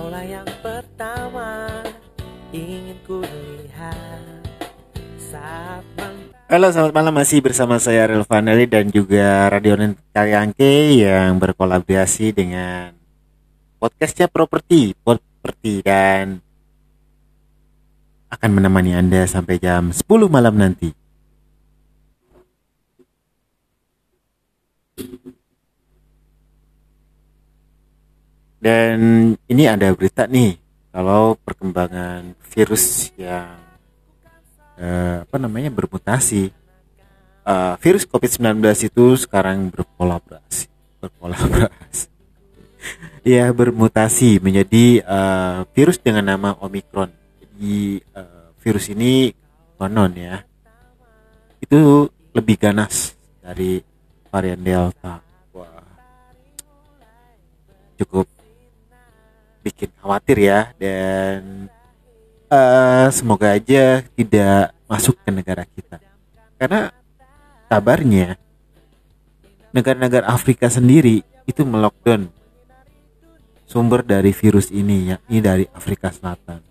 Kaulah yang pertama ingin ku Halo selamat malam masih bersama saya Rel Vanelli dan juga Radio Karyangke yang berkolaborasi dengan podcastnya Properti Properti dan akan menemani Anda sampai jam 10 malam nanti. Dan ini ada berita nih kalau perkembangan virus yang eh, apa namanya bermutasi. Eh, virus COVID-19 itu sekarang berkolaborasi, berkolaborasi. ya bermutasi menjadi eh, virus dengan nama Omicron. Jadi eh, virus ini konon ya itu lebih ganas dari varian Delta. Wah, cukup bikin khawatir ya dan eh, semoga aja tidak masuk ke negara kita. Karena kabarnya negara-negara Afrika sendiri itu melockdown sumber dari virus ini yakni dari Afrika Selatan.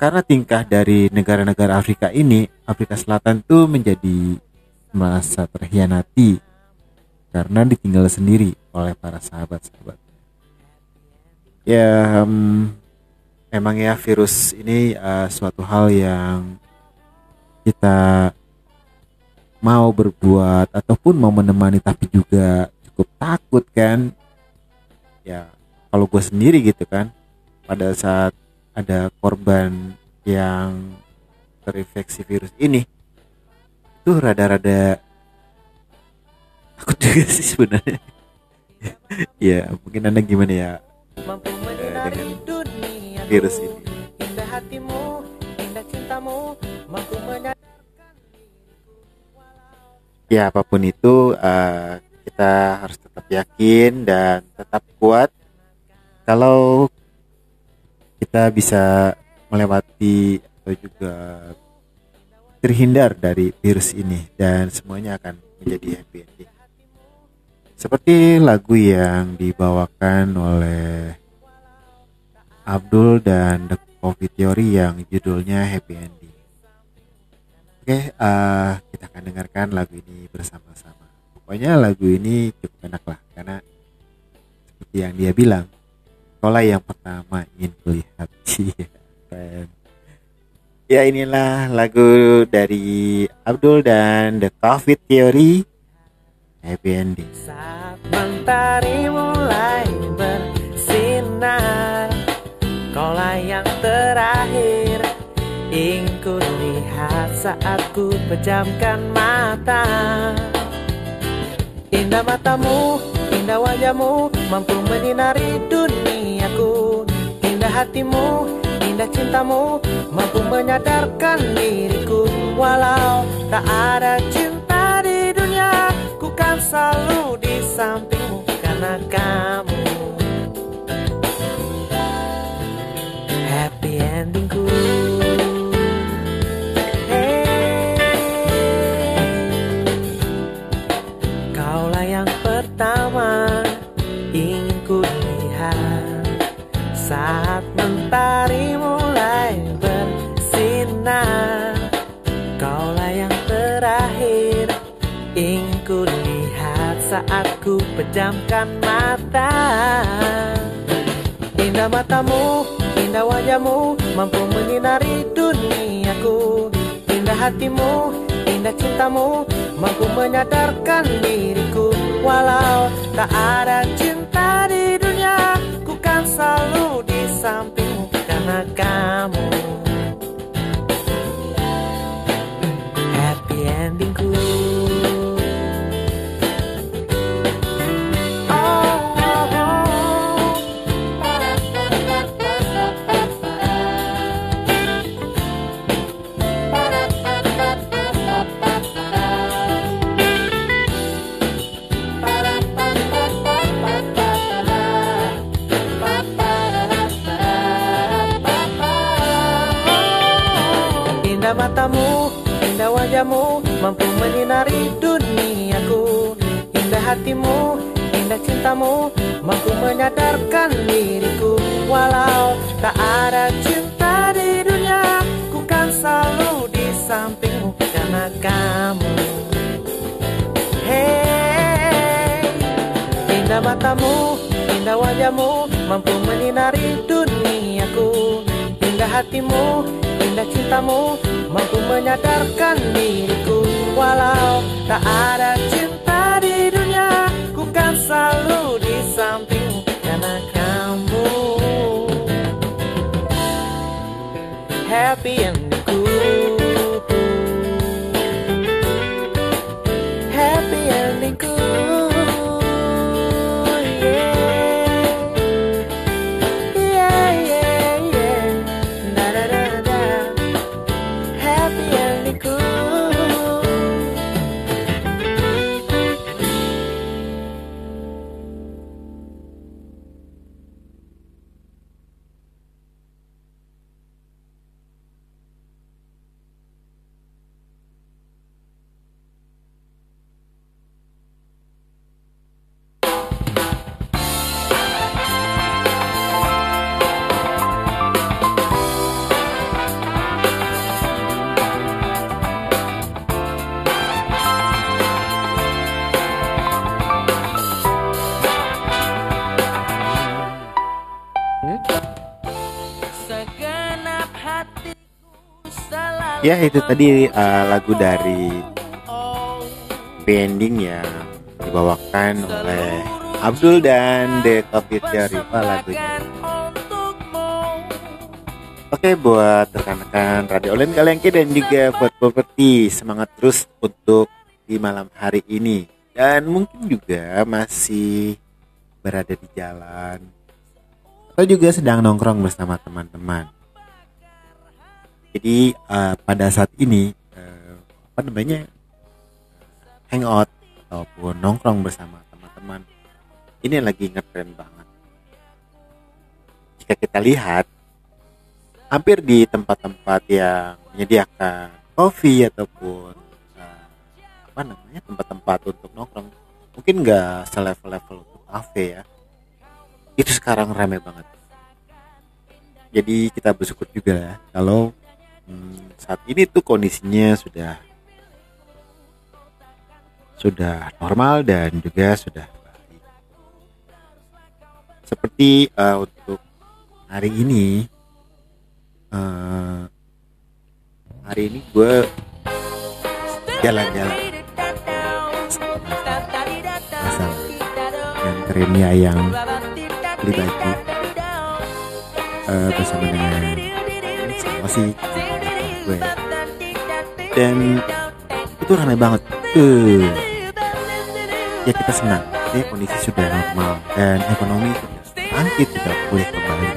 Karena tingkah dari negara-negara Afrika ini Afrika Selatan tuh menjadi merasa terhianati karena ditinggal sendiri oleh para sahabat-sahabat. Ya, hmm, memang ya virus ini uh, suatu hal yang kita mau berbuat ataupun mau menemani tapi juga cukup takut kan. Ya, kalau gue sendiri gitu kan, pada saat ada korban yang terinfeksi virus ini, itu rada-rada takut juga sih sebenarnya. Ya mungkin anda gimana ya mampu eh, dengan dunia. virus ini? Indah hatimu, indah cintamu Mampu menyadari ya apa pun itu eh, kita harus tetap yakin dan tetap kuat. Kalau kita bisa melewati atau juga terhindar dari virus ini dan semuanya akan menjadi happy ending seperti lagu yang dibawakan oleh Abdul dan The Coffee Theory yang judulnya Happy Ending. Oke, eh, kita akan dengarkan lagu ini bersama-sama. Pokoknya lagu ini cukup enak lah karena seperti yang dia bilang, sekolah yang pertama ingin kulihat. Iya. Ya inilah lagu dari Abdul dan The Coffee Theory Happy Ending. Saat mentari mulai bersinar Kaulah yang terakhir. Ingin ku lihat saat ku pejamkan mata. Indah matamu, indah wajahmu Mampu menyinari duniaku. Indah hatimu, indah cintamu Mampu menyadarkan diriku. Walau tak ada cinta selalu di sampingmu Karena kamu. Happy endingku. Hey, Kaulah yang pertama saat ku pejamkan mata. Indah matamu, indah wajahmu Mampu menyinari duniaku. Indah hatimu, indah cintamu Mampu menyadarkan diriku. Walau tak ada cinta di dunia Ku kan selalu di sampingmu Karena kamu hatimu, indah cintamu Mampu menyadarkan diriku. Walau tak ada cinta di dunia Ku kan selalu di sampingmu karena kamu. Hey, indah matamu, indah wajahmu Mampu menyinari duniaku. Indah hatimu, indah cintamu Mampu menyadarkan diriku. Walau tak ada Ya itu tadi uh, lagu dari Bending yang dibawakan oleh Abdul dan The Coffee Riva lagunya. Oke buat rekan-rekan Radio Online Kalengke dan juga buat properti semangat terus untuk di malam hari ini dan mungkin juga masih berada di jalan atau juga sedang nongkrong bersama teman-teman. Jadi eh, pada saat ini eh, apa namanya hangout ataupun nongkrong bersama teman-teman ini lagi ngetren banget. Jika kita lihat hampir di tempat-tempat yang menyediakan kopi ataupun eh, apa namanya tempat-tempat untuk nongkrong mungkin nggak selevel-level untuk kafe ya itu sekarang ramai banget jadi kita bersyukur juga ya kalau saat ini tuh kondisinya sudah sudah normal dan juga sudah baik. Seperti eh, untuk hari ini eh, hari ini gue jalan-jalan. Masalah yang yang beli baju eh, bersama dengan sama si gue. Dan itu ramai banget. Eh. Ya kita senang. Ya kondisi sudah normal. Dan ekonomi sudah bangkit sudah pulih kembali.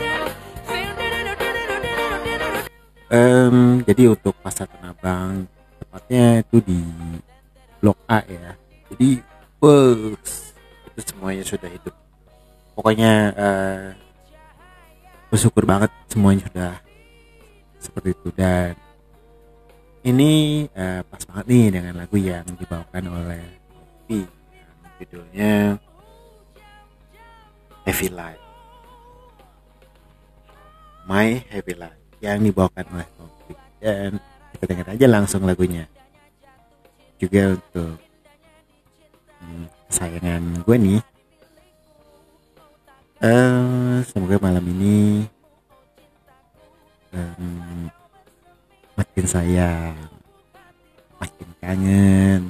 Em, jadi untuk pasar Tanah Abang tepatnya itu di Blok A ya. Jadi bus. Itu semuanya sudah hidup. Pokoknya eh, bersyukur banget semuanya sudah seperti itu. Dan ini eh, pas banget nih dengan lagu yang dibawakan oleh yang judulnya Heavy Life. My Heavy Life yang dibawakan oleh Kopi dan kita dengar aja langsung lagunya. Juga untuk hmm, kesayangan gue nih. Eh semoga malam ini em, makin sayang makin kangen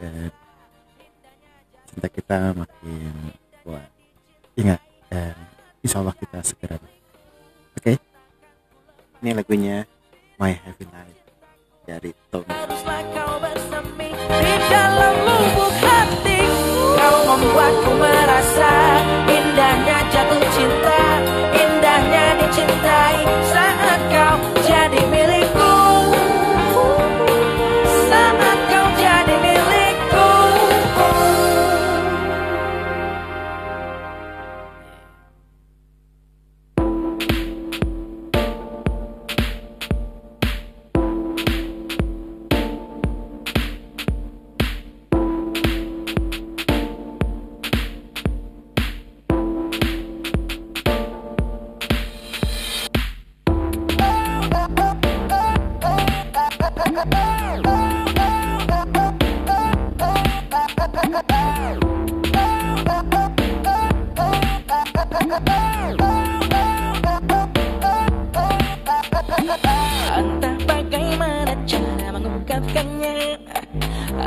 dan cinta kita makin kuat. Ingat dan insya Allah kita segera oke? Ini lagunya My Happy Life dari Tommy Entah bagaimana cara mengungkapkannya.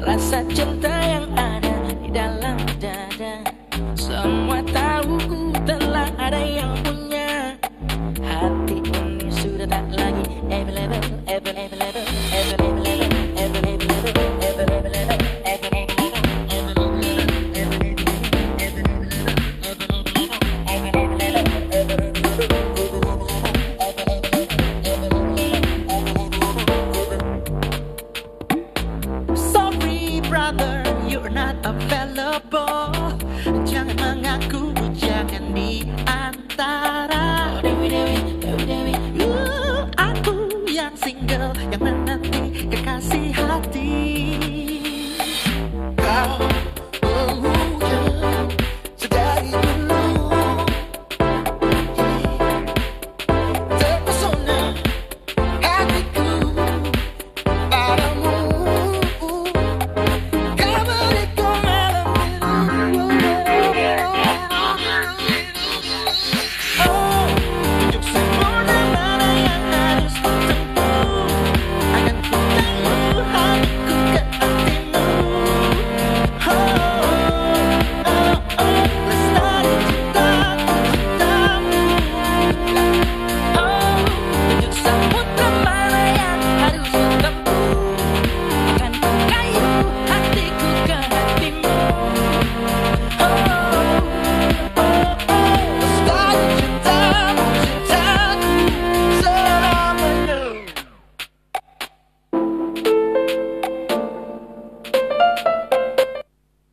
Rasa cinta you're not available. Jangan mengaku, jangan di antara. Uh, Aku yang single, yang menanti kekasih hati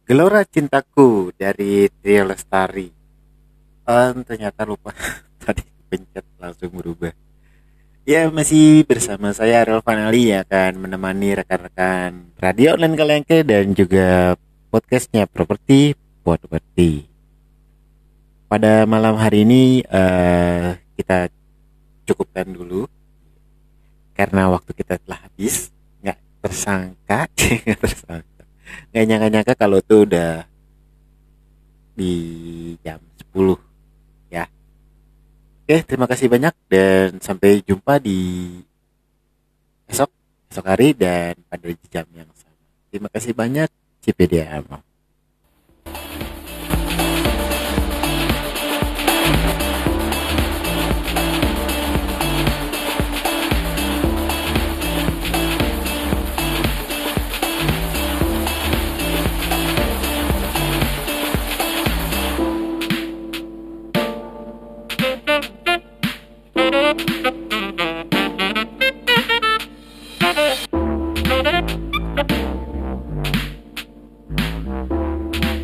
Gelora Cintaku dari Trio Lestari. Em, ternyata lupa tadi pencet langsung berubah. Ya masih bersama saya Relvan Ali yang akan menemani rekan-rekan radio online Kalengke dan juga podcastnya Properti Properti. Pada malam hari ini eh, kita cukupkan dulu karena waktu kita telah habis nggak tersangka nggak tersangka nggak nyangka-nyangka kalau tuh udah di jam 10 ya. Oke terima kasih banyak dan sampai jumpa di esok esok hari dan pada jam yang sama. Terima kasih banyak CPDM